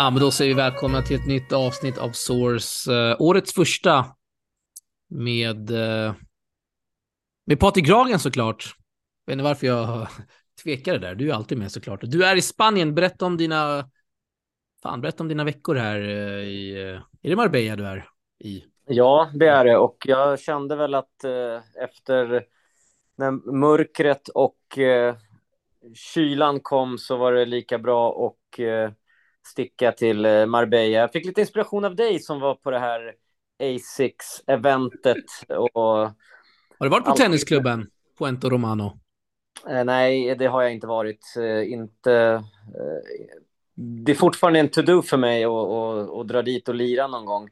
Ja, men då säger vi välkomna till ett nytt avsnitt av Source. Uh, årets första med, uh, med Patrik Gragen såklart. Jag vet inte varför jag tvekade där. Du är alltid med såklart. Du är i Spanien. Berätta om dina, fan, berätta om dina veckor här uh, i, är det Marbella du är i? Ja, det är det. Och jag kände väl att efter när mörkret och kylan kom så var det lika bra och sticka till eh, Marbella. Jag fick lite inspiration av dig som var på det här A6-eventet. Har du varit på tennisklubben Puento Romano? Eh, nej, det har jag inte varit. Eh, inte... Eh, det är fortfarande en to-do för mig att dra dit och lira någon gång.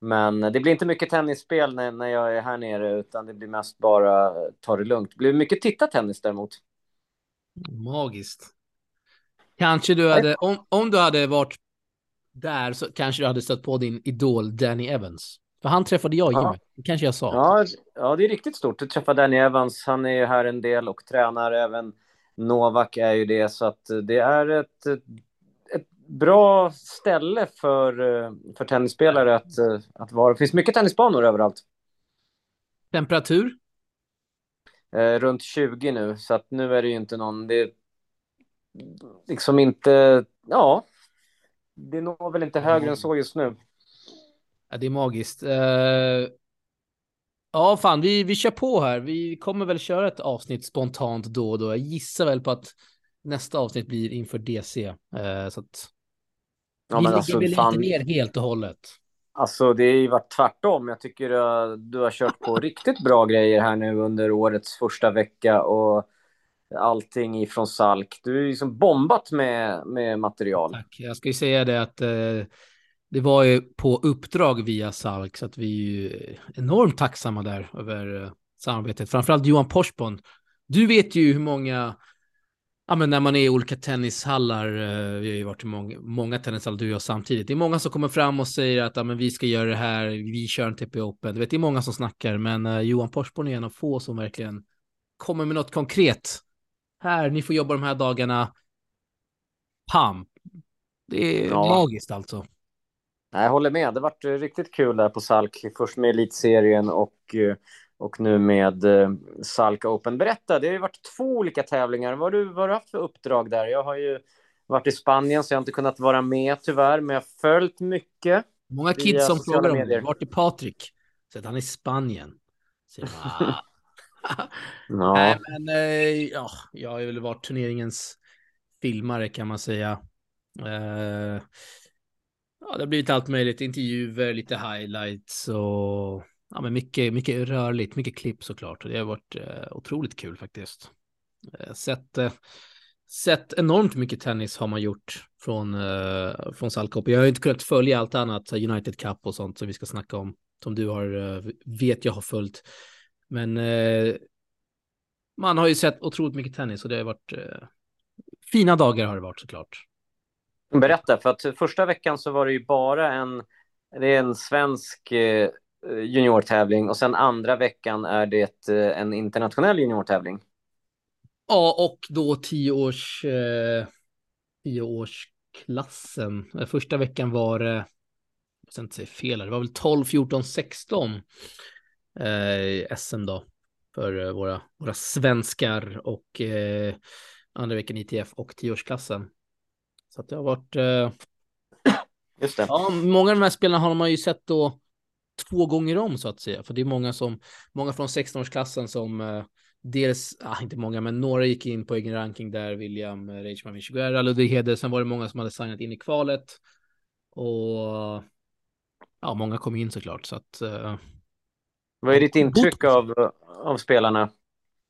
Men det blir inte mycket tennisspel när, när jag är här nere, utan det blir mest bara ta det lugnt. Det blir mycket titta tennis däremot. Magiskt. Kanske du hade, om, om du hade varit där så kanske du hade stött på din idol Danny Evans. För han träffade jag, Jimmy. Det kanske jag sa. Ja, ja, det är riktigt stort. Du träffar Danny Evans. Han är ju här en del och tränar. Även Novak är ju det. Så att det är ett, ett bra ställe för, för tennisspelare att, att vara. Det finns mycket tennisbanor överallt. Temperatur? Eh, runt 20 nu, så att nu är det ju inte någon... Det är liksom inte... Ja, det når väl inte högre än så just nu. Ja, det är magiskt. Uh, ja, fan, vi, vi kör på här. Vi kommer väl köra ett avsnitt spontant då och då. Jag gissar väl på att nästa avsnitt blir inför DC. Eh, så att ja, vi ligger alltså, väl fan... inte ner helt och hållet. Alltså det är ju varit tvärtom. Jag tycker uh, du har kört på riktigt bra grejer här nu under årets första vecka och allting ifrån Salk. Du är liksom bombat med, med material. Tack. Jag ska ju säga det att eh, det var ju på uppdrag via Salk så att vi är ju enormt tacksamma där över eh, samarbetet. Framförallt Johan Porsbon. Du vet ju hur många Ja, men när man är i olika tennishallar, eh, vi har ju varit i många, många tennishallar, du och jag samtidigt. Det är många som kommer fram och säger att ja, men vi ska göra det här, vi kör en TP Open. Du vet, det är många som snackar, men eh, Johan Porsborn är en av få som verkligen kommer med något konkret här, ni får jobba de här dagarna. Pam. Det är ja. magiskt alltså. Jag håller med. Det varit riktigt kul där på Salk. Först med Elitserien och, och nu med eh, Salk Open. Berätta, det har ju varit två olika tävlingar. Vad har du, vad har du haft för uppdrag där? Jag har ju varit i Spanien så jag har inte kunnat vara med tyvärr, men jag har följt mycket. Många kids som frågar om vart är Patrik? Så att han är i Spanien. Så, ja. Nej, men eh, ja, jag har väl varit turneringens filmare kan man säga. Eh, ja, det har blivit allt möjligt, intervjuer, lite highlights och ja, men mycket, mycket rörligt, mycket klipp såklart. Och det har varit eh, otroligt kul faktiskt. Eh, sett, eh, sett enormt mycket tennis har man gjort från, eh, från Salkop. Jag har inte kunnat följa allt annat, United Cup och sånt som vi ska snacka om, som du har, eh, vet jag har följt. Men eh, man har ju sett otroligt mycket tennis och det har varit eh, fina dagar har det varit såklart. Berätta, för att första veckan så var det ju bara en, det är en svensk eh, juniortävling och sen andra veckan är det eh, en internationell juniortävling. Ja, och då tioårs, eh, tioårsklassen. Första veckan var det, jag ska inte säga fel, det var väl 12, 14, 16 eh, SM då för eh, våra, våra svenskar och eh, andra veckan ITF och tioårsklassen. Så att det har varit. Eh, Just det. Ja, många av de här spelarna har man ju sett då två gånger om så att säga, för det är många som många från 16-årsklassen som eh, dels, ah, inte många, men några gick in på egen ranking där, William eh, Reichman Vichiguera, Ludvig Hede, sen var det många som hade signat in i kvalet och ja, många kom in såklart så att eh, vad är ditt intryck av, av spelarna?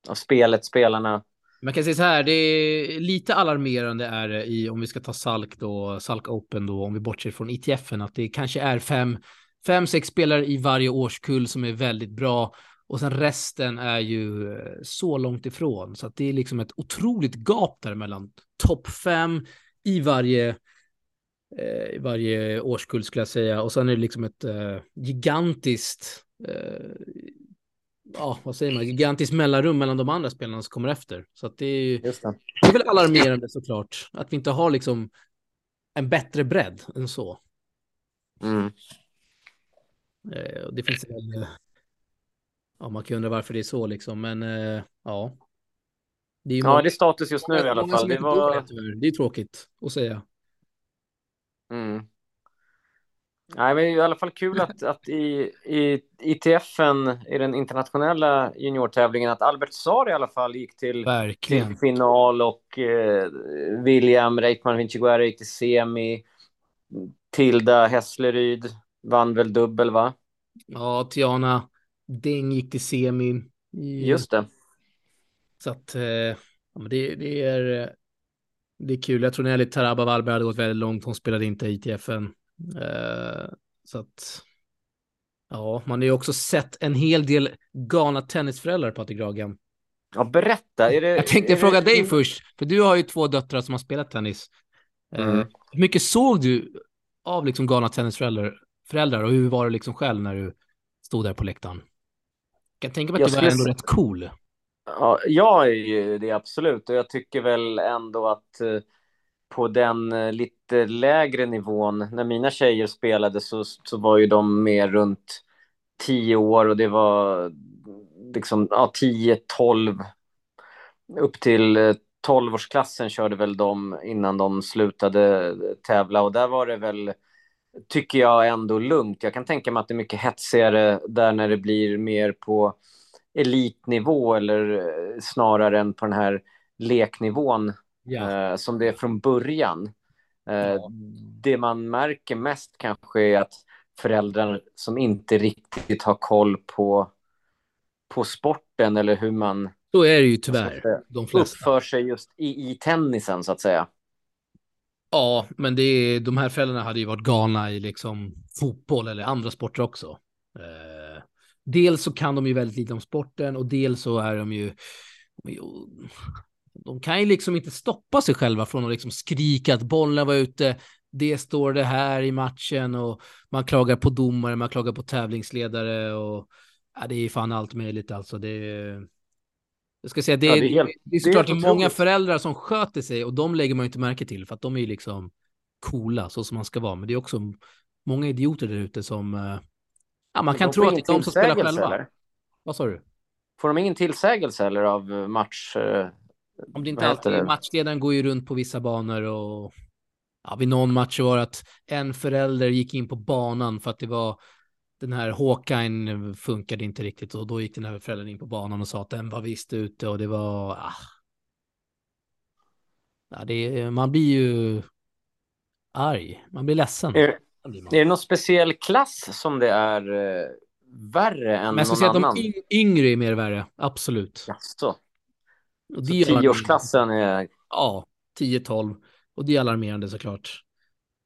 Av spelet, spelarna? Man kan säga så här, det är lite alarmerande är det i, om vi ska ta Salk då, Salk Open då, om vi bortser från ITFen, att det kanske är fem, fem, sex spelare i varje årskull som är väldigt bra och sen resten är ju eh, så långt ifrån så att det är liksom ett otroligt gap där mellan topp fem i varje eh, i varje årskull skulle jag säga och sen är det liksom ett eh, gigantiskt ja, vad säger man, gigantiskt mellanrum mellan de andra spelarna som kommer efter. Så att det är ju, det. det. är väl alarmerande såklart att vi inte har liksom en bättre bredd än så. Mm. Eh, det finns väl, eh, ja man kan undra varför det är så liksom, men eh, ja. Det är, ja, det är status just nu i alla fall. Det, var... det är tråkigt att säga. Mm. Nej, men det är i alla fall kul att, att i, i ITFen, i den internationella juniortävlingen, att Albert Sar i alla fall gick till, till final och eh, William Reitman Vinciguerra gick till semi. Tilda Hässleryd vann väl dubbel, va? Ja, Tiana Deng gick till semi. Just det. Så att, eh, ja, det, det, är, det är kul. Jag tror Nelly Taraba Wallberg hade gått väldigt långt. Hon spelade inte ITFen. Eh, så att, ja, man har ju också sett en hel del galna tennisföräldrar, Patrik Ragen. Ja, berätta. Är det, jag tänkte fråga det... dig först, för du har ju två döttrar som har spelat tennis. Eh, mm. hur mycket såg du av liksom galna tennisföräldrar föräldrar och hur var det liksom själv när du stod där på läktaren? Jag kan tänka mig att du var ändå rätt cool. Ja, jag är ju det absolut och jag tycker väl ändå att eh, på den eh, lite lägre nivån, när mina tjejer spelade så, så var ju de mer runt tio år och det var liksom ja, 10, 12 upp till eh, 12-årsklassen körde väl de innan de slutade eh, tävla. Och där var det väl tycker jag ändå lugnt. Jag kan tänka mig att det är mycket hetsigare där när det blir mer på elitnivå eller snarare än på den här leknivån ja. eh, som det är från början. Eh, ja. Det man märker mest kanske är att föräldrar som inte riktigt har koll på, på sporten eller hur man så är det ju tyvärr. De flesta. Uppför sig just i, i tennisen så att säga. Ja, men det är, de här föräldrarna hade ju varit galna i liksom fotboll eller andra sporter också. Eh, dels så kan de ju väldigt lite om sporten och dels så är de ju de kan ju liksom inte stoppa sig själva från att liksom skrika att bollen var ute. Det står det här i matchen och man klagar på domare, man klagar på tävlingsledare och ja, det är fan allt möjligt alltså. Det är, jag ska säga, det, ja, det är, helt, det är såklart det är många föräldrar som sköter sig och de lägger man inte märke till för att de är ju liksom coola så som man ska vara. Men det är också många idioter där ute som, eh, ja man kan tro att det är de som spelar själva. Eller? Vad sa du? Får de ingen tillsägelse eller av match? Om det inte alltid, det? matchledaren går ju runt på vissa banor och ja, vid någon match var det att en förälder gick in på banan för att det var den här Håkan funkade inte riktigt och då gick den här föräldern in på banan och sa att den var visst ute och det var... Ah. Ja, det, man blir ju arg, man blir ledsen. Är, är det någon speciell klass som det är eh, värre än Men jag någon annan? Men de yngre är mer värre, absolut. Jaså? Så tioårsklassen är... Ja, 10-12. Och det är alarmerande såklart.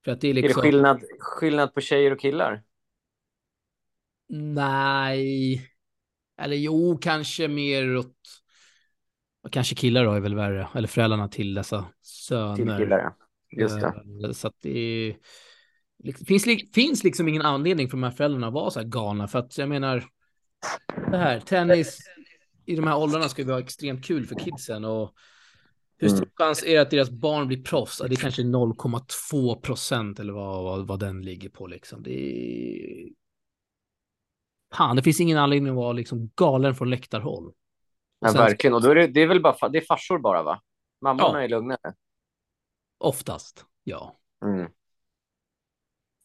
För att det är, liksom... är det liksom- skillnad, skillnad på tjejer och killar? Nej, eller jo, kanske mer åt... Kanske killar då är väl värre, eller föräldrarna till dessa söner. Till killar, ja. Just det. Eh, så att det finns, finns liksom ingen anledning för de här föräldrarna att vara så här galna, för att jag menar, det här, tennis i de här åldrarna ska ju vara extremt kul för kidsen och hur stor mm. chans är det att deras barn blir proffs? Det är kanske 0,2 procent eller vad, vad, vad den ligger på liksom. Det är Fan, det finns ingen anledning att vara liksom galen från läktarhåll. Ja, verkligen. Och då är det, det är väl bara det är farsor bara, va? Mammorna ja. är lugnare. Oftast, ja. Mm.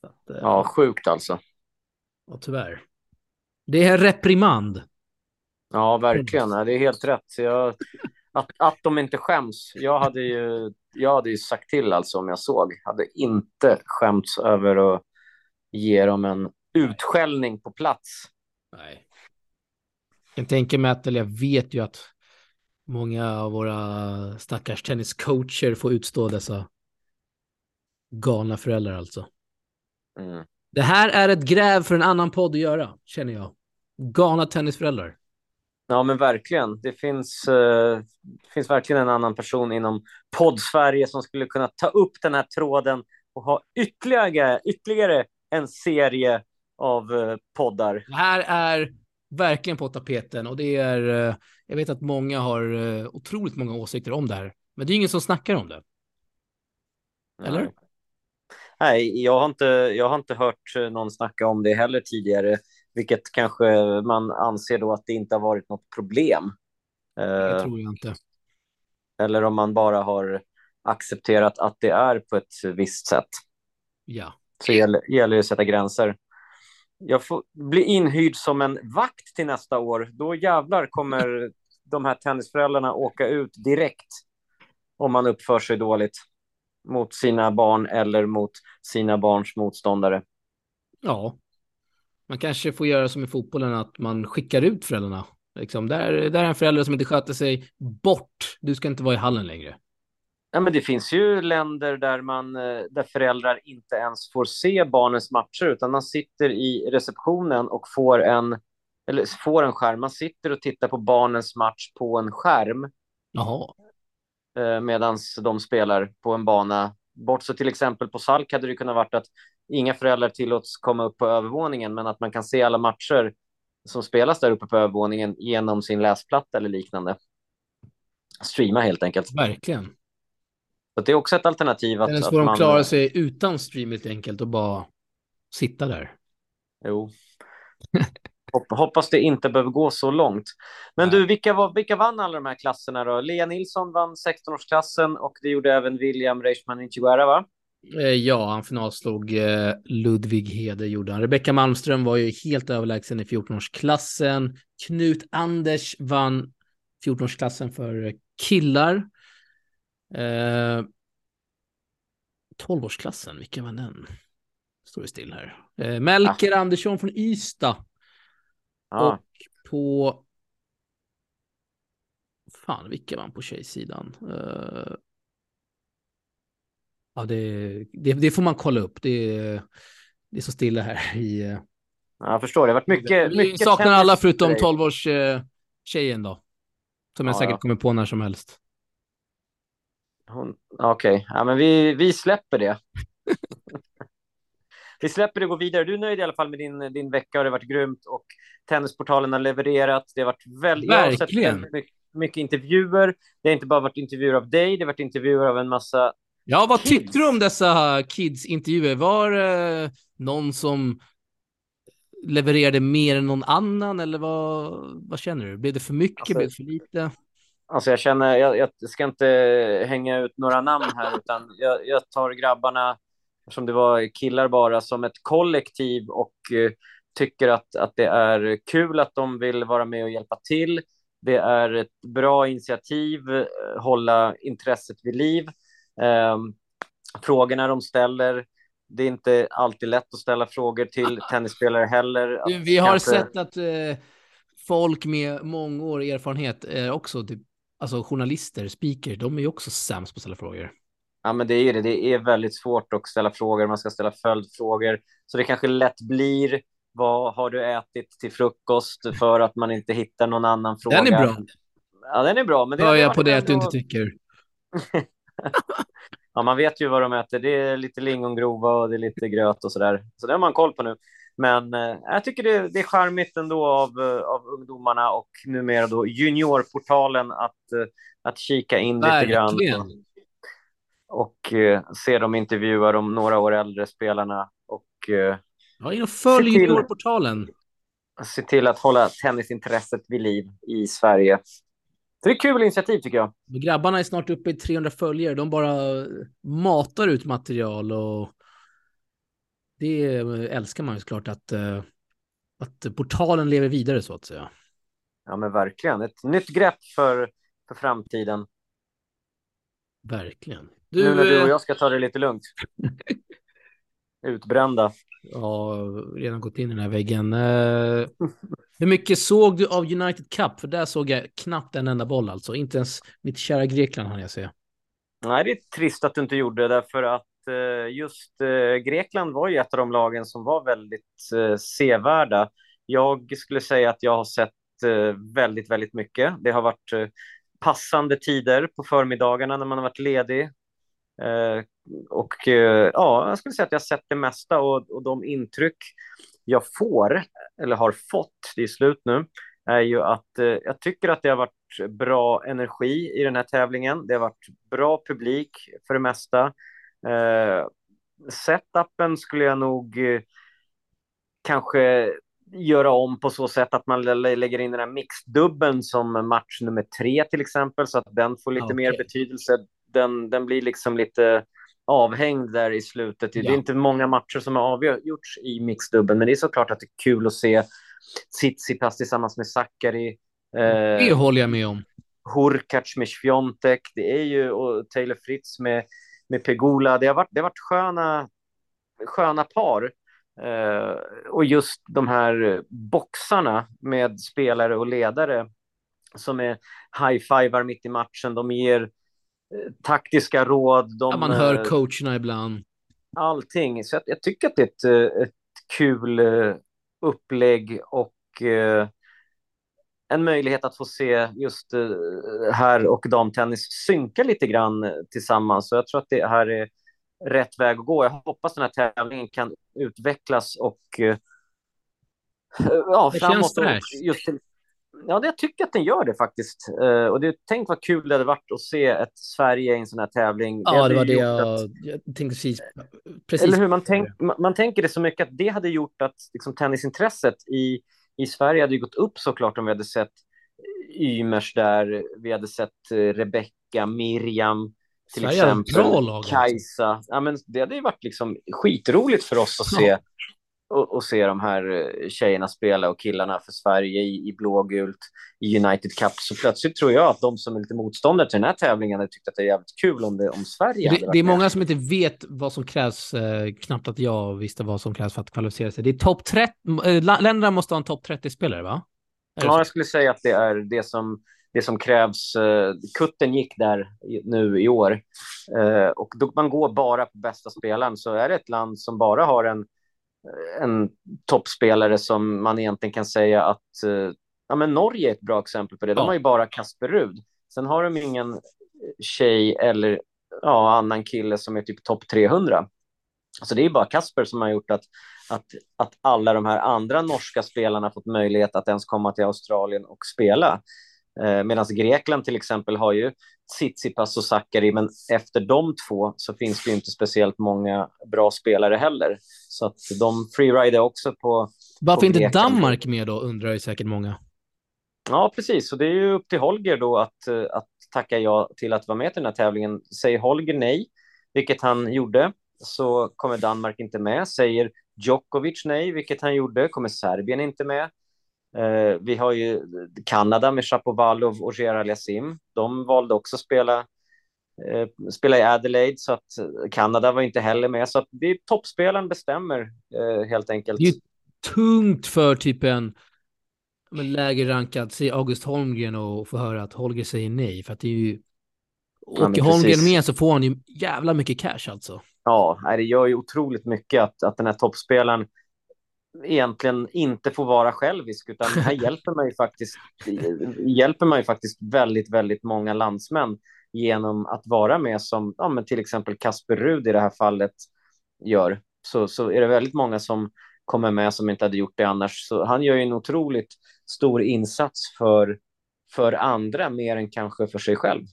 Att, eh, ja, sjukt alltså. Ja, tyvärr. Det är reprimand. Ja, verkligen. Det är helt rätt. Jag, att, att de inte skäms. Jag hade, ju, jag hade ju sagt till alltså om jag såg. Hade inte skämts över att ge dem en utskällning på plats. Nej. Jag tänka mig att, eller jag vet ju att många av våra stackars tenniscoacher får utstå dessa galna föräldrar alltså. Mm. Det här är ett gräv för en annan podd att göra, känner jag. Galna tennisföräldrar. Ja, men verkligen. Det finns, det finns verkligen en annan person inom podd-Sverige som skulle kunna ta upp den här tråden och ha ytterligare, ytterligare en serie av uh, poddar. Det här är verkligen på tapeten och det är, uh, jag vet att många har otroligt många åsikter om det här, men det är ingen som snackar om det. Eller? Nej. Nej, jag har, inte, jag har inte hört någon snacka om det heller tidigare, vilket kanske man anser då att det inte har varit något problem. Det tror jag inte. Eller om man bara har accepterat att det är på ett visst sätt. Ja. Så gäller, gäller det att sätta gränser. Jag får bli inhyrd som en vakt till nästa år. Då jävlar kommer de här tennisföräldrarna åka ut direkt om man uppför sig dåligt mot sina barn eller mot sina barns motståndare. Ja, man kanske får göra som i fotbollen, att man skickar ut föräldrarna. Liksom, där, där är en förälder som inte sköter sig, bort. Du ska inte vara i hallen längre. Ja, men det finns ju länder där, man, eh, där föräldrar inte ens får se barnens matcher, utan man sitter i receptionen och får en, eller får en skärm. Man sitter och tittar på barnens match på en skärm. Jaha. Eh, medan de spelar på en bana. Bort så till exempel på Salk hade det kunnat varit att inga föräldrar tillåts komma upp på övervåningen, men att man kan se alla matcher som spelas där uppe på övervåningen genom sin läsplatta eller liknande. Streama helt enkelt. Verkligen. Så det är också ett alternativ. Att, Eller så får de man... klara sig utan stream helt enkelt och bara sitta där. Jo. Hoppas det inte behöver gå så långt. Men du, vilka, var, vilka vann alla de här klasserna då? Lea Nilsson vann 16-årsklassen och det gjorde även William Reichman Inchiguera, va? Eh, Ja, han finalslog eh, Ludvig Hede gjorde han. Rebecka Malmström var ju helt överlägsen i 14-årsklassen. Knut Anders vann 14-årsklassen för killar. Eh, 12-årsklassen, vilken var den? Står det still här. Eh, Melker Andersson från Ystad. Ja. Och på... Fan, vilka vann på tjejsidan? Eh, Ja, det, det, det får man kolla upp. Det, det är så stilla här i... Ja, Jag förstår, det har varit mycket... Vi mycket saknar tennis alla för förutom dig. 12-års eh, tjejen då. Som jag Ja, säkert ja. kommer på när som helst. Hon- Okej, ja, men vi, vi släpper det. vi släpper det och går vidare. Du är nöjd i alla fall med din, din vecka och det har varit grymt och Tennisportalen har levererat. Det har varit väldigt... Verkligen. mycket, mycket intervjuer. Det har inte bara varit intervjuer av dig, det har varit intervjuer av en massa... Ja, vad Kids. tyckte du om dessa kids-intervjuer? Var eh, någon som levererade mer än någon annan eller vad, vad känner du? Blev det för mycket? Alltså- Blev det för lite? Alltså jag känner, jag, jag ska inte hänga ut några namn här, utan jag, jag tar grabbarna, som det var killar bara, som ett kollektiv och eh, tycker att, att det är kul att de vill vara med och hjälpa till. Det är ett bra initiativ, eh, hålla intresset vid liv. Eh, frågorna de ställer, det är inte alltid lätt att ställa frågor till tennisspelare heller. Du, Vi har kanske- sett att eh, folk med mångårig erfarenhet är också typ, alltså journalister, speaker, de är ju också sämst på att ställa frågor. Ja, men det är det. Det är väldigt svårt att ställa frågor. Man ska ställa följdfrågor. Så det kanske lätt blir vad har du ätit till frukost för att man inte hittar någon annan fråga. Den är bra. Ja, den är bra. Men det Hör jag på det att du inte tycker. Ja, man vet ju vad de äter. Det är lite lingongrova och det är lite gröt och sådär. Så det har man koll på nu. Men eh, jag tycker det, det är charmigt ändå av, eh, av ungdomarna och numera då juniorportalen att, eh, att kika in lite grann. Verkligen. och eh, se dem intervjua de några år äldre spelarna och eh, Ja, in och följ juniorportalen. se till att hålla tennisintresset vid liv i Sverige. Så det är ett kul initiativ tycker jag. Grabbarna är snart uppe i 300 följare. De bara matar ut material och det älskar man ju såklart att, eh, att portalen lever vidare så att säga. Ja men verkligen, ett nytt grepp för, för framtiden. Verkligen. nu när du och eh, jag ska ta det lite lugnt. Utbrända. Ja, redan gått in i den här väggen. Eh, hur mycket såg du av United Cup? För där såg jag knappt en enda boll alltså. Inte ens mitt kära Grekland hann jag se. Nej, det är trist att du inte gjorde det därför att eh, just eh, Grekland var ju ett av de lagen som var väldigt sevärda. Jag skulle säga att jag har sett väldigt, väldigt mycket. Det har varit passande tider på förmiddagarna när man har varit ledig. Och eh, ja, jag skulle säga att jag har sett det mesta och, och de intryck jag får, eller har fått, det är slut nu, är ju att eh, jag tycker att det har varit bra energi i den här tävlingen. Det har varit bra publik för det mesta. Eh, setupen skulle jag nog eh, kanske göra om på så sätt att man lägger in den här mixdubben som match nummer tre till exempel, så att den får lite okay. mer betydelse. Den, den blir liksom lite avhängd där i slutet. Ja. Det är inte många matcher som har avgjorts i mixdubben, men det är såklart att det är kul att se Tsitsipas tillsammans med Sakari. Eh, det håller jag med om. Hurkacz med Sviontek, det är ju och Taylor Fritz med, med Pegula. Det har varit, det har varit sköna, sköna par. Eh, och just de här boxarna med spelare och ledare som är high-fivar mitt i matchen. De ger taktiska råd. De, ja, man hör eh, coacherna ibland. Allting. Så jag, jag tycker att det är ett, ett kul upplägg och eh, en möjlighet att få se just eh, här och damtennis synka lite grann tillsammans. Så jag tror att det här är rätt väg att gå. Jag hoppas den här tävlingen kan utvecklas och eh, ja, det framåt. Känns just till, ja, det, jag tycker att den gör det faktiskt. Uh, och det, tänk vad kul det hade varit att se ett Sverige i en sån här tävling. Ja, det, det var det jag, att, jag tänkte precis. precis. Eller hur, man, tänk, man, man, tänker det så mycket att det hade gjort att liksom, tennisintresset i, i Sverige hade gått upp såklart om vi hade sett Ymers där, vi hade sett uh, Rebecka, Miriam, till Sverige exempel, bra lag, alltså. Kajsa. Ja, men det hade ju varit liksom skitroligt för oss att se och, och, se de här eh, tjejerna spela och killarna för Sverige i, i blågult i United Cup. Så plötsligt tror jag att de som är lite motståndare till den här tävlingen hade tyckt att det är jävligt kul om, det, om Sverige det, det är många som inte vet vad som krävs, eh, knappt att jag visste vad som krävs för att kvalificera sig. Det är topp 30, eh, länderna måste ha en topp 30-spelare va? Ja, jag skulle säga att det är det som det som krävs. Eh, kutten gick där nu i år eh, och då man går bara på bästa spelaren så är det ett land som bara har en en toppspelare som man egentligen kan säga att eh, ja, men Norge är ett bra exempel på det. De har ju bara Kasper Rud. Sen har de ingen tjej eller ja, annan kille som är typ topp 300. Så det är bara Kasper som har gjort att, att, att alla de här andra norska spelarna fått möjlighet att ens komma till Australien och spela. Eh, Medan Grekland till exempel har ju Tsitsipas och Sakari, men efter de två så finns det inte speciellt många bra spelare heller. Så att de freerider också på... Varför inte Danmark med då, undrar ju säkert många. Ja, precis. Och det är ju upp till Holger då att, eh, att tacka ja till att vara med till den här tävlingen. Säger Holger nej, vilket han gjorde, så kommer Danmark inte med. Säger Djokovic nej, vilket han gjorde, kommer Serbien inte med. Eh, vi har ju Kanada med Shapovalov och Gerard Yassim. De valde också att spela, eh, spela i Adelaide, så att Kanada var inte heller med. Så att det är toppspelaren bestämmer eh, helt enkelt. Det är tungt för typ en lägre rankad, säg August Holmgren och få höra att Holger säger nej, för att det är ju Åker ja, Holmgren med så får han ju jävla mycket cash alltså. Ja, det gör ju otroligt mycket att, att den här toppspelaren egentligen inte får vara självisk, utan här hjälper man ju faktiskt, hjälper man ju faktiskt väldigt, väldigt många landsmän genom att vara med som ja, men till exempel Kasper Rud i det här fallet gör. Så, så är det väldigt många som kommer med som inte hade gjort det annars. Så han gör ju en otroligt stor insats för, för andra, mer än kanske för sig själv,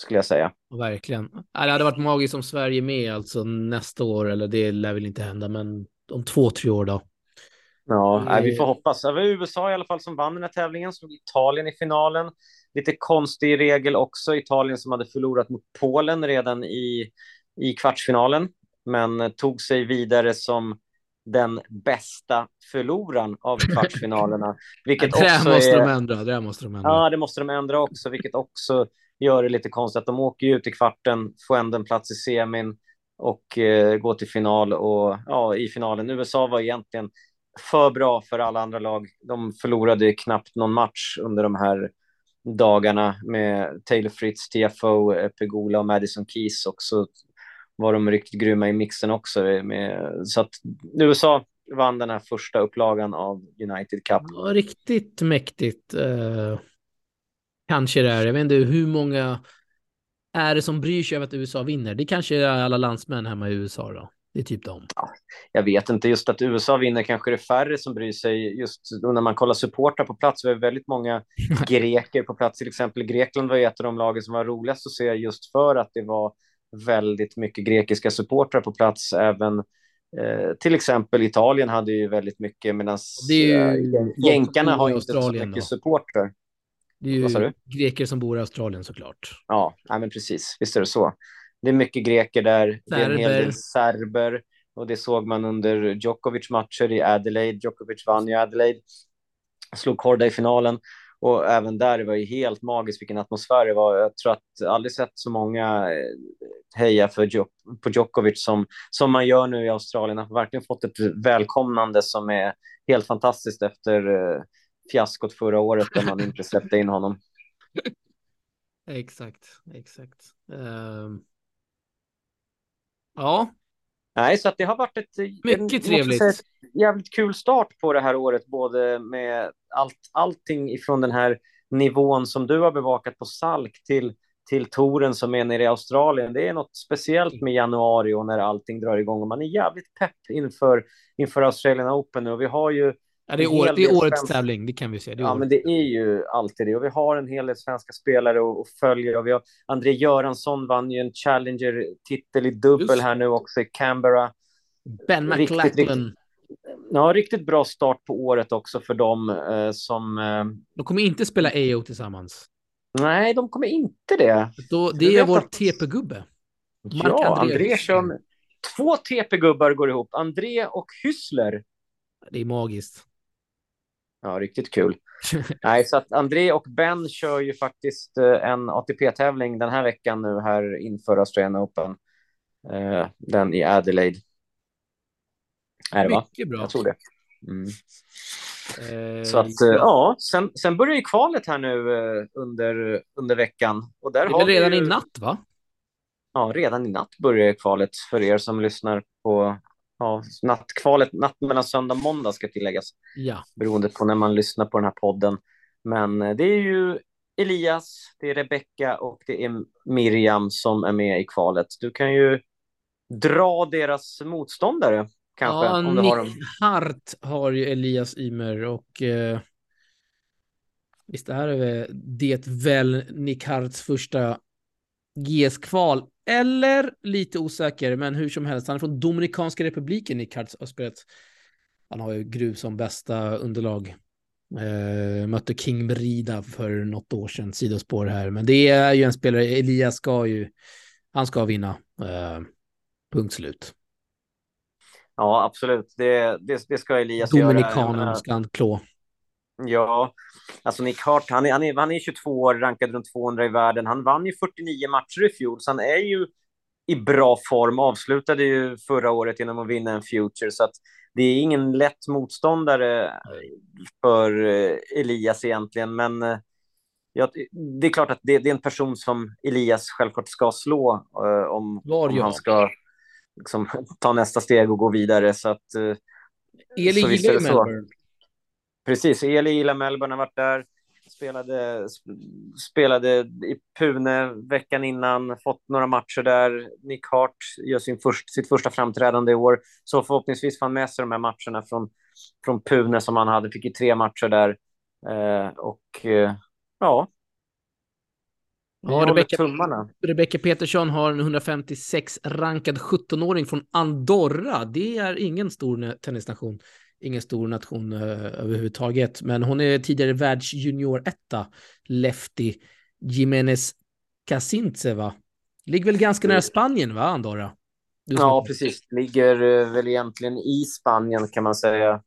skulle jag säga. Verkligen. Det hade varit magiskt om Sverige med alltså nästa år, eller det lär väl inte hända, men om två, tre år då. Ja, nej, vi får hoppas. Det var USA i alla fall som vann den här tävlingen, slog Italien i finalen. Lite konstig regel också, Italien som hade förlorat mot Polen redan i, i kvartsfinalen, men tog sig vidare som den bästa förloraren av kvartsfinalerna. Vilket det också måste är... de ändra. Det måste de ändra. Ja, det måste de ändra också, vilket också gör det lite konstigt att de åker ut i kvarten, får ändå en plats i semin och eh, går till final och ja, i finalen. USA var egentligen för bra för alla andra lag. De förlorade knappt någon match under de här dagarna med Taylor Fritz, TFO, Pegula och Madison Keys också var de riktigt grymma i mixen också. Med, så att USA vann den här första upplagan av United Cup. Ja, riktigt mäktigt. Eh, kanske det är. Jag vet inte hur många är det som bryr sig över att USA vinner. Det kanske är alla landsmän hemma i USA då. Det är typ dem. Ja, jag vet inte, just att USA vinner kanske det är färre som bryr sig. Just när man kollar supportrar på plats, vi har väldigt många greker på plats. Till exempel Grekland var ju ett av de lagen som var roligast att se just för att det var väldigt mycket grekiska supportrar på plats. Även eh, till exempel Italien hade ju väldigt mycket medan eh, jänkarna har inte så mycket då. supportrar. Det är ju greker som bor i Australien såklart. Ja, nej, men precis. Visst är det så. Det är mycket greker där. Serber. Det är en hel del serber. Och det såg man under Djokovic matcher i Adelaide. Djokovic vann ju Adelaide. Slog Korda i finalen. Och även där det var ju helt magiskt vilken atmosfär det var. Jag tror att aldrig sett så många eh, heja för Djok på Djokovic som, som man gör nu i Australien. Han har verkligen fått ett välkomnande som är helt fantastiskt efter uh, fiaskot förra året där man inte släppte in honom. exakt, exakt. Uh... Ja. Nej, så att det har varit ett, Mycket en, trevligt. Säga, jävligt kul start på det här året, både med allt, allting ifrån den här nivån som du har bevakat på Salk till, till touren som är nere i Australien. Det är något speciellt med januari och när allting drar igång och man är jävligt pepp inför, inför Australian Open nu. Och vi har ju Ja, det är, år, det är årets svenska... tävling, det kan vi se. ja, året. men det är ju alltid det. Och vi har en hel del svenska spelare och, följer. Och vi har André Göransson vann ju en Challenger-titel i dubbel här nu också i Canberra. Ben McLachlan. Riktigt, riktigt, ja, riktigt bra start på året också för dem eh, som... Eh... De kommer inte spela AO tillsammans. Nej, de kommer inte det. Då, det är vår att... TP-gubbe. Ja, André kör... Två TP-gubbar går ihop. André och Hyssler. Det är magiskt. Ja, riktigt kul. Nej, så att André och Ben kör ju faktiskt eh, en ATP-tävling den här veckan nu här inför Australian Open. Eh, den i Adelaide. Är det, Mycket va? bra. Jag tror det. Mm. Eh, så att, ja, sen, sen börjar ju kvalet här nu under, under veckan. Och där det är redan ju... i natt, va? Ja, redan i natt börjar kvalet för er som lyssnar på ja, nattkvalet, natt mellan söndag och måndag ska tilläggas. Ja. Beroende på när man lyssnar på den här podden. Men eh, det är ju Elias, det är Rebecka och det är Miriam som är med i kvalet. Du kan ju dra deras motståndare kanske. Ja, om Nick har dem. Hart har ju Elias Ymer och eh, visst är det, det väl Nick Harts första GS-kval eller lite osäker, men hur som helst. Han är från Dominikanska republiken, Nick Hartz har spelat. Han har ju gruv som bästa underlag. Eh, mötte King Brida för något år sedan, sidospår här. Men det är ju en spelare, Elias ska ju, han ska vinna. Eh, punkt slut. Ja, absolut. Det, det, det ska Elias Dominikanen göra. Dominikanen ska han klå. Ja, alltså Nick Hart, han är, han, är, han är 22 år, rankad runt 200 i världen. Han vann ju 49 matcher i fjol, så han är ju i bra form. Avslutade ju förra året genom att vinna en Future, så att det är ingen lätt motståndare för eh, Elias egentligen. Men eh, ja, det är klart att det, det, är en person som Elias självklart ska slå uh, om, om han ska liksom, ta nästa steg och gå vidare. Så att, uh, Eli så gillar ju Melbourne. Precis, Eli gillar Melbourne, har varit där. Spelade, spelade i Pune veckan innan, fått några matcher där. Nick Hart gör sin först, sitt första framträdande i år. Så förhoppningsvis får han med sig de här matcherna från, från Pune som han hade. Fick ju tre matcher där. Eh, och eh, ja, Ja, Rebecka, Rebecka Petersson har en 156 rankad 17-åring från Andorra. Det är ingen stor tennisnation ingen stor nation uh, överhuvudtaget, men hon är tidigare världsjunior-etta, Lefty Jimenez Casintzeva. Ligger väl ganska nära Spanien, va, Andorra? ja, precis. Ligger uh, väl egentligen i Spanien, kan man säga,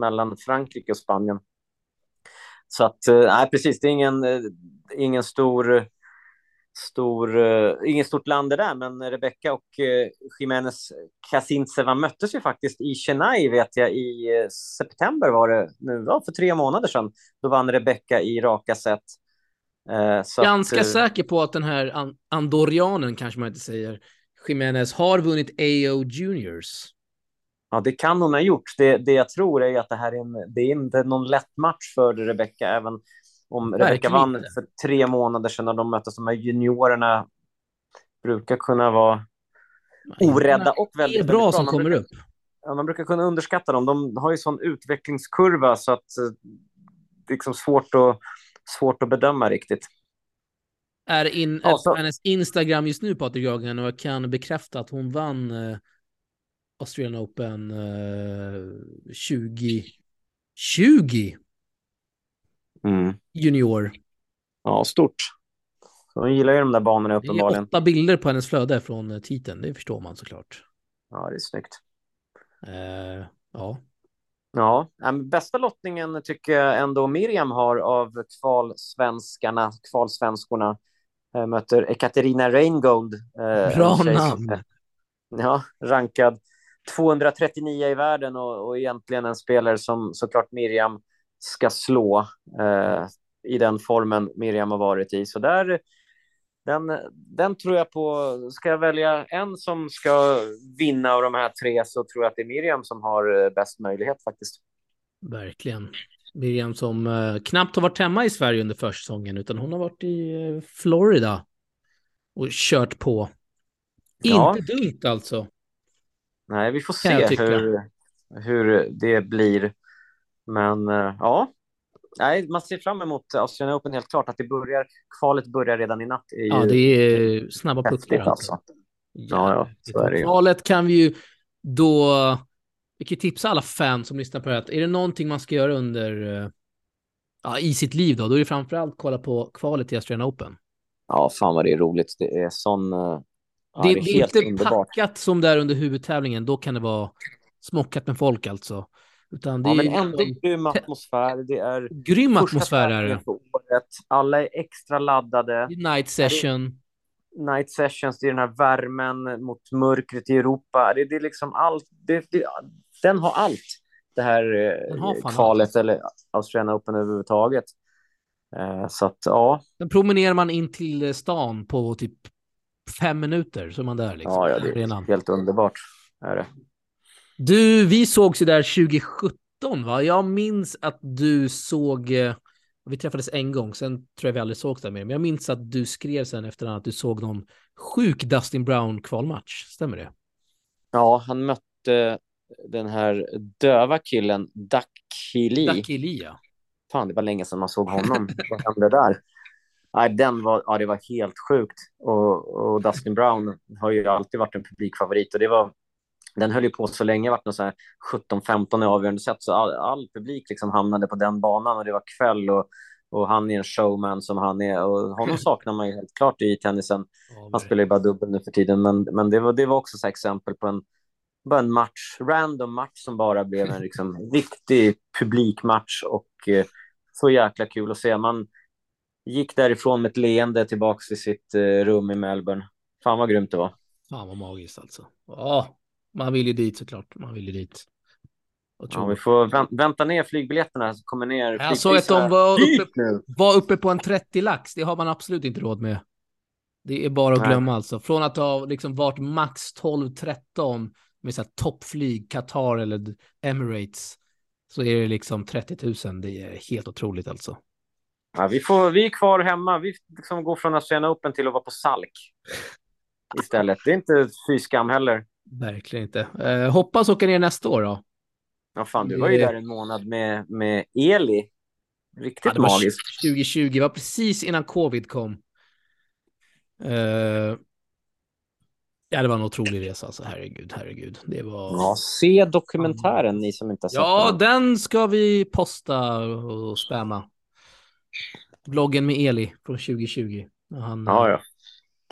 mellan Frankrike och Spanien. Så att, nej, precis, det är ingen, ingen stor stor, uh, inget stort land det där, men Rebecca och uh, Jiménez Casintzeva möttes ju faktiskt i Chennai, vet jag, i uh, september var det nu, ja, för tre månader sedan. Då vann Rebecca i raka set. Uh, Ganska att, säker på att den här an andorianen, kanske man inte säger, Jiménez har vunnit AO Juniors. Ja, det kan hon ha gjort. Det, det jag tror är att det här är, en, det är inte någon lätt match för Rebecca, även om Rebecka vann för tre månader sedan när de möttes, de här juniorerna brukar kunna vara orädda och väldigt, det är bra, bra. som kommer brukar, upp. Ja, man brukar kunna underskatta dem. De har ju sån utvecklingskurva så att eh, det är liksom svårt att, svårt att bedöma riktigt. är in Ja, hennes Instagram just nu, Patrik Jagan, och jag kan bekräfta att hon vann eh, Australian Open eh, 2020 Mm. junior. Ja, stort. Så hon gillar ju de där banorna Det är uppenbarligen. åtta bilder på hennes flöde från eh, titeln, det förstår man såklart. Ja, det är snyggt. Eh, ja, Ja, bästa lottningen tycker jag ändå Miriam har av kvalsvenskarna, kvalsvenskorna. Eh, möter Ekaterina Reingold. eh, bra som namn. Ja, rankad 239 i världen och, och egentligen en spelare som såklart Miriam ska slå eh, i den formen Miriam har varit i. Så där, den, den tror jag på. Ska jag välja en som ska vinna av de här tre så tror jag att det är Miriam som har eh, bäst möjlighet faktiskt. Verkligen. Miriam som eh, knappt har varit hemma i Sverige under försäsongen, utan hon har varit i eh, Florida och kört på. Ja. Inte dumt alltså. Nej, vi får se hur, hur det blir. Men eh, ja, Nej, man ser fram emot Australian Open helt klart. Att det börjar, kvalet börjar redan i natt är Ja, det är snabba puckar alltså. alltså. Ja, ja, så är det ju. Kvalet kan vi ju då, vi kan tipsa alla fans som lyssnar på det här, är det någonting man ska göra under, eh, ja, i sitt liv då, då är det framförallt kolla på kvalet till Australian Open. Ja, fan vad det är roligt. Det är sån... eh, Ja, det, det, det är är inte underbart. packat som det är under huvudtävlingen, då kan det vara smockat med folk alltså. Utan det Ja, är men ändå liksom grym atmosfär. Det är grym atmosfär är det. Alla är extra laddade. Night session. Night sessions, det är den här värmen mot mörkret i Europa. Det, det är liksom allt. Det, det, den har allt, det här eh, kvalet eller Australian Open överhuvudtaget. Eh, Så att ja, Sen promenerar man in till stan på typ fem minuter så är man där liksom. ja, ja det är helt underbart. Är det. Du, vi sågs ju där 2017 va? Jag minns att du såg, eh, vi träffades en gång, sen tror jag vi aldrig sågs där mer, men jag minns att du skrev sen efter att du såg någon sjuk Dustin Brown kvalmatch, stämmer det? Ja, han mötte den här döva killen Dakili. Ducky Lia. Fan, det var länge sedan man såg honom. Vad hände där? Nej, den var, ja, det var helt sjukt. Och, och Dustin Brown har ju alltid varit en publikfavorit. Och det var, den höll ju på så länge, så här 17-15 i avgörande set. Så all, all publik liksom hamnade på den banan och det var kväll. Och, och han är en showman som han är. Och honom saknar man ju helt klart i tennisen. Han spelar ju bara dubbel nu för tiden. Men, men det, var, det var också exempel på en, bara en match, random match som bara blev en liksom, riktig publikmatch. Och eh, så jäkla kul att se. Man gick därifrån med ett leende tillbaks till sitt eh, rum i Melbourne. Fan vad grymt det var. Fan vad magiskt alltså. Ja, man vill ju dit såklart. Man vill ju dit. Ja, vi får vänt, vänta ner flygbiljetterna så kommer ner. Jag såg att de var uppe, var uppe på en 30 lax. Det har man absolut inte råd med. Det är bara att Nej. glömma alltså. Från att ha liksom varit max 12-13 med så här toppflyg, Qatar eller Emirates, så är det liksom 30 000. Det är helt otroligt alltså. Ja, vi, får, vi är kvar hemma. Vi liksom går från Australian Open till att vara på Salk istället. Det är inte fy skam heller. Verkligen inte. Eh, hoppas åka ner nästa år då. Ja, fan, du var ju där en månad med, med Eli. Riktigt Ja, det var magiskt. 2020, det var precis innan covid kom. Eh, ja, det var en otrolig resa alltså. Herregud, herregud. Det var... Ja, se dokumentären, ni som inte har sett Ja, den. den ska vi posta och spamma. Bloggen med Eli från 2020. När Han Ja, ja.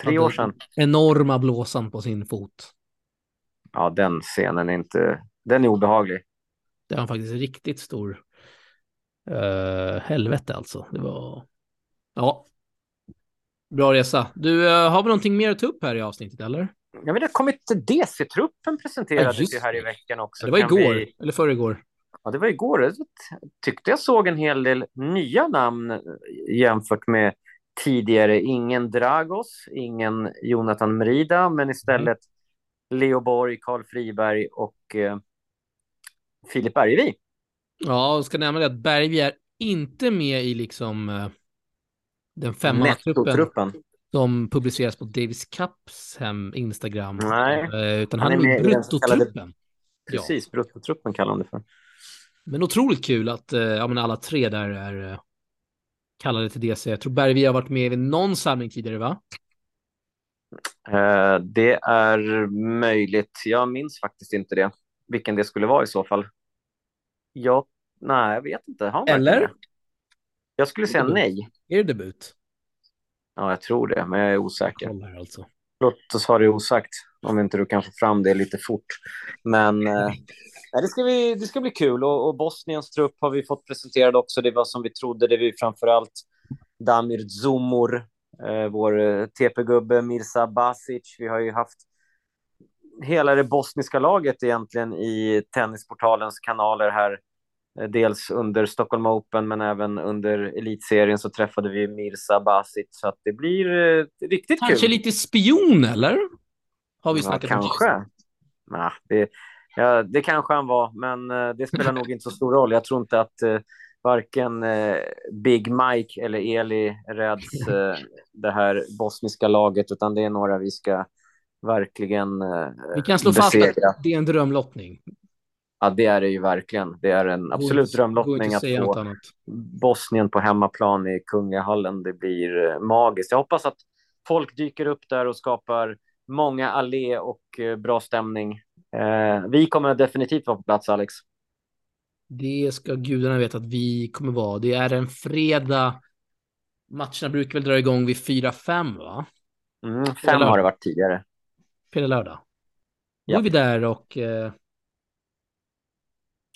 Tre år sedan. Enorma blåsan på sin fot. Ja, den scenen är inte... Den är obehaglig. Det var faktiskt riktigt stor uh, helvete alltså. Det var... Ja. Bra resa. Du, eh, har vi någonting mer att ta upp här i avsnittet eller? Jag vet, det kommit DC-truppen presenterades Ja, här i veckan också. det var Kan igår, vi- eller förrgår. Ja, det var igår. Jag tyckte jag såg en hel del nya namn jämfört med tidigare. Ingen Dragos, ingen Jonathan Merida, men istället Leo Borg, Karl Friberg och eh, Filip Bergevi. Ja, och ska nämna det att Bergvi är inte med i liksom eh, den femmannatruppen som publiceras på Davis Cups hem Instagram. Nej, Eh, utan han han, är med i bruttotruppen. Ja. Precis, bruttotruppen kallar de det för. Men otroligt kul att eh, ja, men alla tre där är, eh, kallade till DC. Jag tror Bergvi har varit med vid någon samling tidigare, va? Eh, det är möjligt. Jag minns faktiskt inte det. Vilken det skulle vara i så fall. Jag, nej, jag vet inte. Har Eller? det? Jag skulle säga Debut. nej. Är det debut? Ja, jag tror det, men jag är osäker. Här alltså. Låt oss ha det osagt, om inte du kan få fram det lite fort. Men eh, nej, det, ska vi, det ska bli kul. Och, och Bosniens trupp har vi fått presenterad också. Det var som vi trodde. Det var framförallt Damir Zumur, vår eh, TP-gubbe Mirza Basic. Vi har ju haft hela det bosniska laget egentligen i Tennisportalens kanaler här. Eh, Dels under Stockholm Open, men även under elitserien så träffade vi Mirza Basic. Så att det blir eh, riktigt Kanske kul. lite spion, eller? Har vi Ja, snackat om kanske. Nah, det, ja, det kanske han var, men eh, det spelar nog inte så stor roll. Jag tror inte att eh, varken eh, Big Mike eller Eli räds eh, det här bosniska laget, utan det är några vi ska verkligen eh, Vi kan slå fast besegra. att det är en drömlottning. Ja, det är det ju verkligen. Det är en absolut inte drömlottning att få. Bosnien på hemmaplan i Kungahallen. Det blir eh, magiskt. Jag hoppas att folk dyker upp där och skapar många allé och eh, bra stämning. Eh, vi kommer definitivt vara på plats, Alex. Det ska gudarna veta att vi kommer vara. Det är en fredag. Matcherna brukar väl dra igång vid 4-5, va? Mm, fem har det varit tidigare. Fredag, lördag. Då Ja. är vi där och eh,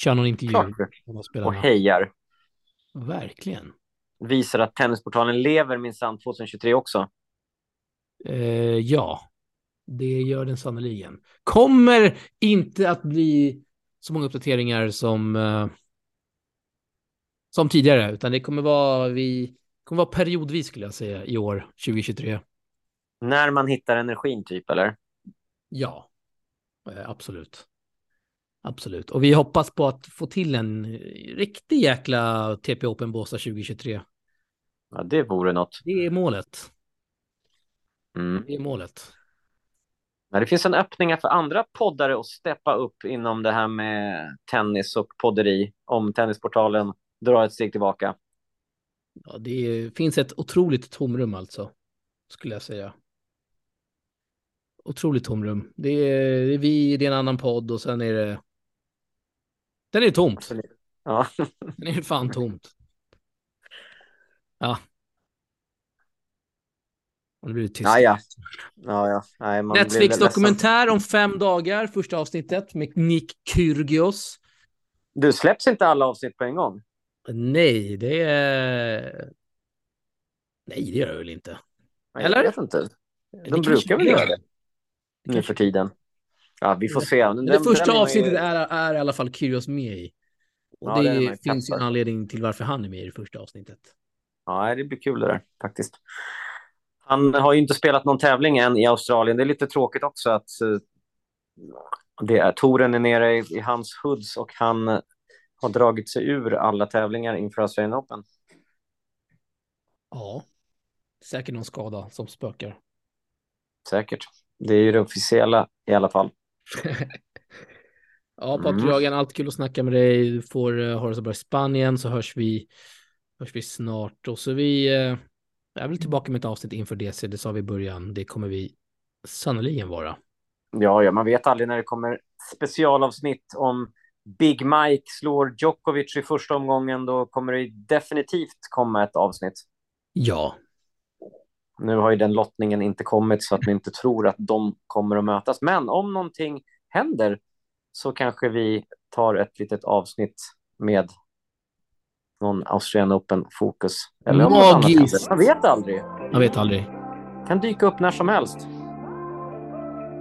kör någon intervju. Klart. Och hejar. Verkligen. Visar att Tennisportalen lever minsann 2023 också. Eh, ja, det gör den sannoliken. Kommer inte att bli så många uppdateringar som, eh, som tidigare, utan det kommer vara, vi, kommer vara periodvis skulle jag säga i år, 2023. När man hittar energin, typ, eller? Ja, eh, absolut. Absolut. Och vi hoppas på att få till en riktig jäkla TP Open Båstad 2023. Ja, det vore något. Det är målet. Mm. Det är målet. Men det finns en öppning för andra poddare att steppa upp inom det här med tennis och podderi om Tennisportalen drar ett steg tillbaka. Ja, det finns ett otroligt tomrum alltså, skulle jag säga. Otroligt tomrum. Det är, det är vi, det är en annan podd och sen är det... Den är tomt. Ja, Den är fan tomt. Ja. Och Nu blir det tyst. ja, ja. ja, ja. Nej, man blir Netflix ledsen. dokumentär om fem dagar, första avsnittet med Nick Kyrgios. Du släpps inte alla avsnitt på en gång? Nej, det är... Nej, det gör det väl inte. Nej, Eller? Jag vet inte. Det De kanske brukar väl det göra gör. det Det nu kanske- för tiden. Ja, vi får se. Men det första avsnittet är, är i alla fall Kyrgios med i. Och Ja, det, det är finns ju en anledning till varför han är med i det första avsnittet. Ja, det blir kul det där faktiskt. Han har ju inte spelat någon tävling än i Australien. Det är lite tråkigt också att eh, det är, touren är nere i, i hans hoods och han eh, har dragit sig ur alla tävlingar inför Australian Open. Ja, säkert någon skada som spökar. Säkert. Det är ju det officiella i alla fall. Ja, Patrik Mm. Jagan, alltid kul att snacka med dig. Du får uh, höra så bra i Spanien så hörs vi, hörs vi snart. Och så vi uh, är väl tillbaka med ett avsnitt inför DC, det sa vi i början. Det kommer vi sannoliken vara. Ja, ja, man vet aldrig när det kommer specialavsnitt om Big Mike slår Djokovic i första omgången. Då kommer det definitivt komma ett avsnitt. Ja, Nu har ju den lottningen inte kommit så att vi inte tror att de kommer att mötas. Men om någonting händer så kanske vi tar ett litet avsnitt med någon Australian Open-fokus. Eller om Magiskt. Man vet aldrig. jag vet aldrig. Kan dyka upp när som helst.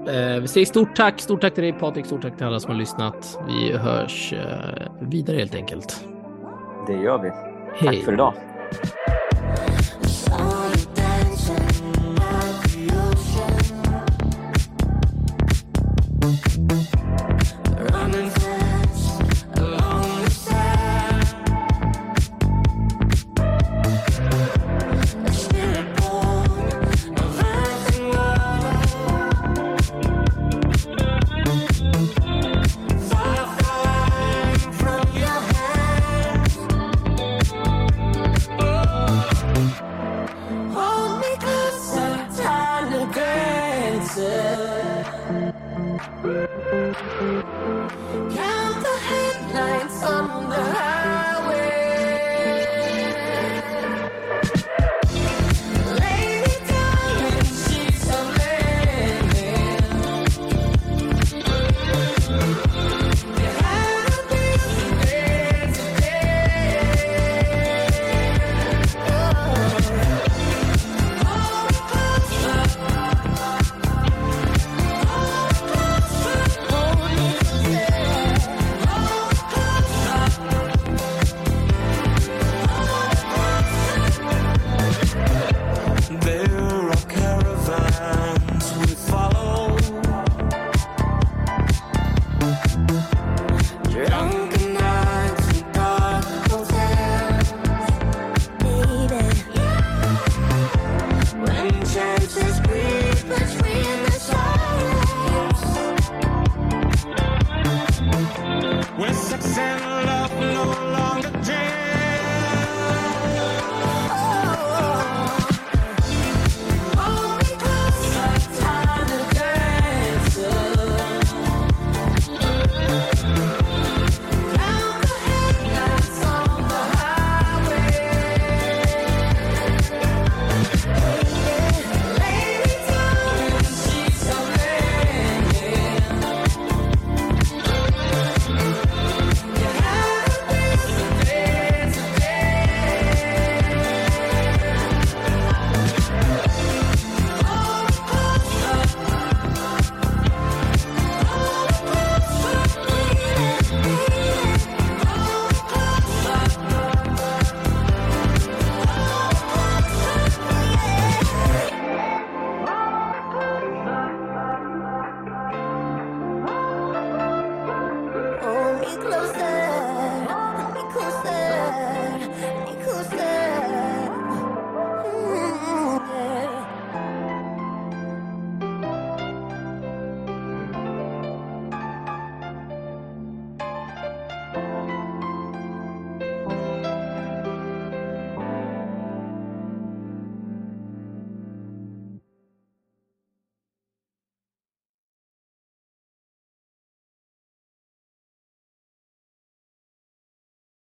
Eh, vi säger stort tack, stort tack till dig Patrik, stort tack till alla som har lyssnat. Vi hörs eh, vidare helt enkelt. Det gör vi. Hej. Tack för idag.